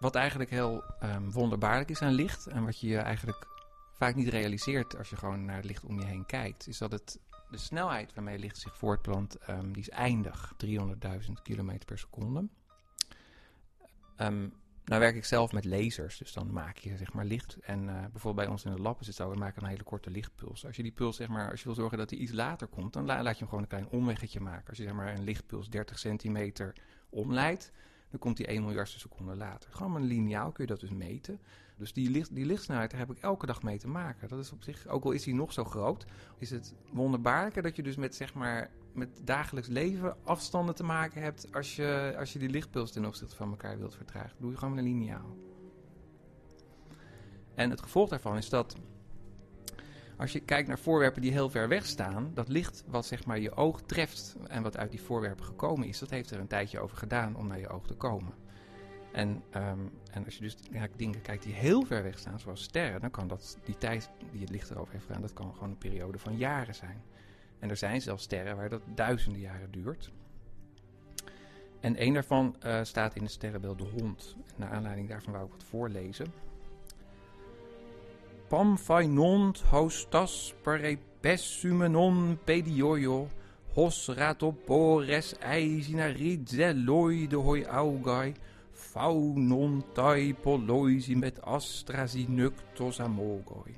Wat eigenlijk heel um, wonderbaarlijk is aan licht en wat je eigenlijk vaak niet realiseert als je gewoon naar het licht om je heen kijkt, is dat het de snelheid waarmee licht zich voortplant, um, die is eindig, 300.000 km per seconde. Um, nou werk ik zelf met lasers, dus dan maak je zeg maar licht. En uh, bijvoorbeeld bij ons in de lab is het zo, we maken een hele korte lichtpuls. Als je die puls zeg maar, als je wil zorgen dat hij iets later komt, dan laat je hem gewoon een klein omweggetje maken. Als je zeg maar een lichtpuls 30 centimeter omleidt, dan komt die 1 miljardste seconde later. Gewoon met een lineaal kun je dat dus meten. Dus die, licht, die lichtsnelheid, daar heb ik elke dag mee te maken. Dat is op zich, ook al is die nog zo groot, is het wonderbaarlijke dat je dus met, zeg maar, met dagelijks leven afstanden te maken hebt als je, als je die lichtpuls ten opzichte van elkaar wilt vertragen. doe je gewoon met een lineaal. En het gevolg daarvan is dat als je kijkt naar voorwerpen die heel ver weg staan, dat licht wat zeg maar je oog treft en wat uit die voorwerpen gekomen is, dat heeft er een tijdje over gedaan om naar je oog te komen. En, um, en als je dus naar dingen kijkt die heel ver weg staan, zoals sterren, dan kan dat, die tijd die het licht erover heeft gedaan, dat kan gewoon een periode van jaren zijn. En er zijn zelfs sterren waar dat duizenden jaren duurt. En een daarvan uh, staat in het sterrenbeeld de hond. En naar aanleiding daarvan wou ik wat voorlezen. Pam fainont haustas parepessumenon pedioio hos ratopores eisinaridzeloi de hoi augai faunon tai poloisi met astrazinuktos amogoi.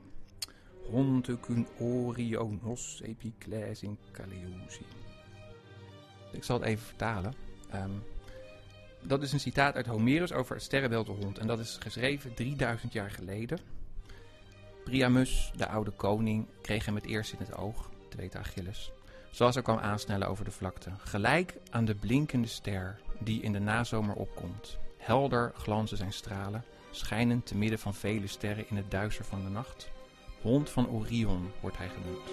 Hontekun orionos epicles in kaleusi. Ik zal het even vertalen. Um, dat is een citaat uit Homerus over het sterrenbeeld de hond. En dat is geschreven 3000 jaar geleden. Priamus, de oude koning, kreeg hem het eerst in het oog, te weten Achilles. Zoals hij kwam aansnellen over de vlakte. Gelijk aan de blinkende ster die in de nazomer opkomt. Helder glanzen zijn stralen, schijnend te midden van vele sterren in het duister van de nacht. Hond van Orion wordt hij genoemd.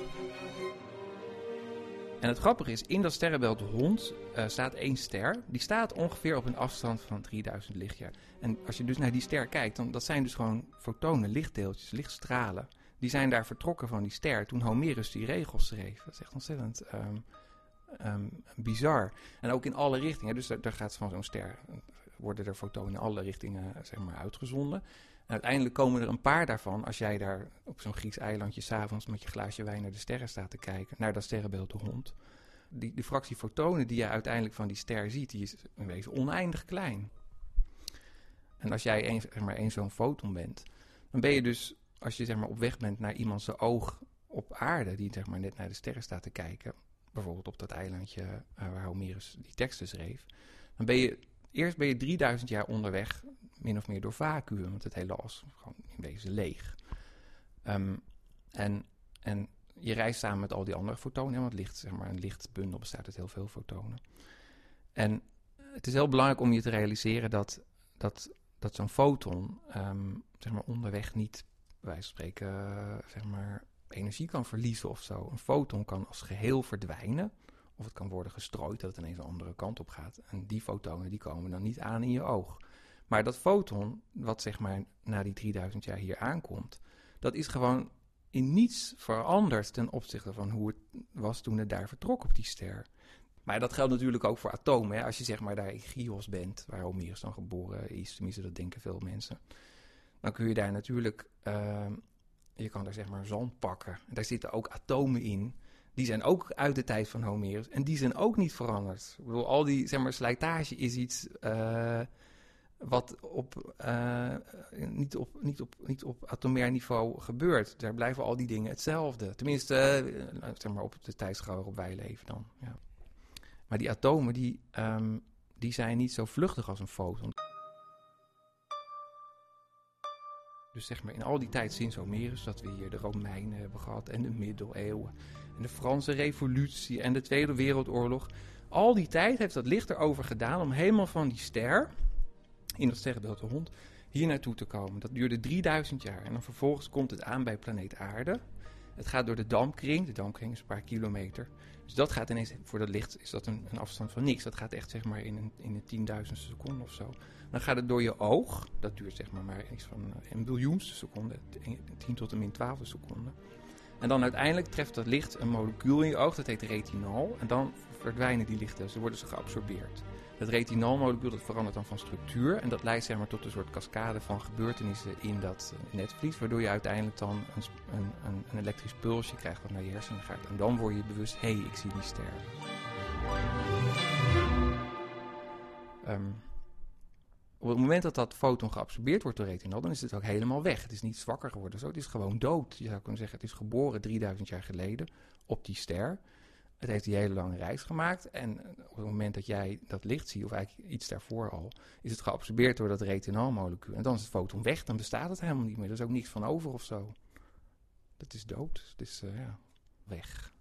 En het grappige is, in dat sterrenbeeld Hond uh, staat één ster. Die staat ongeveer op een afstand van 3000 lichtjaar. En als je dus naar die ster kijkt, dan dat zijn dus gewoon fotonen, lichtdeeltjes, lichtstralen. Die zijn daar vertrokken van die ster toen Homerus die regels schreef. Dat is echt ontzettend um, um, bizar. En ook in alle richtingen. Dus daar, daar gaat van zo'n ster, worden er fotonen in alle richtingen zeg maar, uitgezonden uiteindelijk komen er een paar daarvan, als jij daar op zo'n Grieks eilandje s'avonds met je glaasje wijn naar de sterren staat te kijken, naar dat sterrenbeeld de hond. Die, die fractie fotonen die je uiteindelijk van die ster ziet, die is in wezen oneindig klein. En als jij een, zeg maar zo'n foton bent, dan ben je dus, als je zeg maar op weg bent naar iemands oog op aarde, die zeg maar net naar de sterren staat te kijken, bijvoorbeeld op dat eilandje uh, waar Homerus die teksten schreef, dan ben je Eerst ben je 3000 jaar onderweg, min of meer door vacuüm, want het hele is gewoon in wezen leeg. Um, en, en je reist samen met al die andere fotonen, want licht, zeg maar, een lichtbundel bestaat uit heel veel fotonen. En het is heel belangrijk om je te realiseren dat, dat, dat zo'n foton um, zeg maar, onderweg niet, wij spreken, uh, zeg maar, energie kan verliezen of zo. Een foton kan als geheel verdwijnen. Of het kan worden gestrooid dat het ineens een andere kant op gaat. En die fotonen die komen dan niet aan in je oog. Maar dat foton, wat zeg maar na die 3000 jaar hier aankomt, dat is gewoon in niets veranderd ten opzichte van hoe het was toen het daar vertrok op die ster. Maar dat geldt natuurlijk ook voor atomen. Hè? Als je zeg maar daar in Chios bent, waar Homerus dan geboren is, tenminste dat denken veel mensen, dan kun je daar natuurlijk, uh, je kan daar zeg maar zand pakken. Daar zitten ook atomen in die zijn ook uit de tijd van Homerus. En die zijn ook niet veranderd. Ik bedoel, al die zeg maar, slijtage is iets uh, wat op, uh, niet, op, niet, op, niet op atomair niveau gebeurt. Daar blijven al die dingen hetzelfde. Tenminste, uh, zeg maar op de tijdschaal waarop wij leven dan. Ja. Maar die atomen, die, um, die zijn niet zo vluchtig als een foton. Dus in al die tijd sinds Homerus, dat we hier de Romeinen hebben gehad en de middeleeuwen en de Franse revolutie en de Tweede Wereldoorlog. Al die tijd heeft dat licht erover gedaan om helemaal van die ster, in dat sterrenbeeld de hond, hier naartoe te komen. Dat duurde 3000 jaar en dan vervolgens komt het aan bij planeet Aarde. Het gaat door de dampkring. De dampkring is een paar kilometer. Dus dat gaat ineens, voor dat licht is dat een, een afstand van niks. Dat gaat echt zeg maar in een, in een tienduizendste seconde of zo. Dan gaat het door je oog. Dat duurt zeg maar maar iets van een biljoenste seconde. 10 tot en min 12 seconde. En dan uiteindelijk treft dat licht een molecuul in je oog. Dat heet retinol. En dan verdwijnen die lichtdeeltjes, dan worden ze geabsorbeerd. Dat retinolmolecuul dat verandert dan van structuur en dat leidt zeg maar, tot een soort cascade van gebeurtenissen in dat uh, netvlies, waardoor je uiteindelijk dan een, een, een, elektrisch pulsje krijgt wat naar je hersenen gaat. En dan word je bewust, hé, hey, ik zie die ster. Um, op het moment dat dat foton geabsorbeerd wordt door retinol, dan is het ook helemaal weg. Het is niet zwakker geworden, zo. het is gewoon dood. Je zou kunnen zeggen, het is geboren 3000 jaar geleden op die ster. Het heeft die hele lange reis gemaakt. En op het moment dat jij dat licht ziet, of eigenlijk iets daarvoor al, is het geabsorbeerd door dat retinolmolecuul. En dan is het foton weg, dan bestaat het helemaal niet meer. Er is ook niks van over of zo. Dat is dood. Het is uh, ja, weg.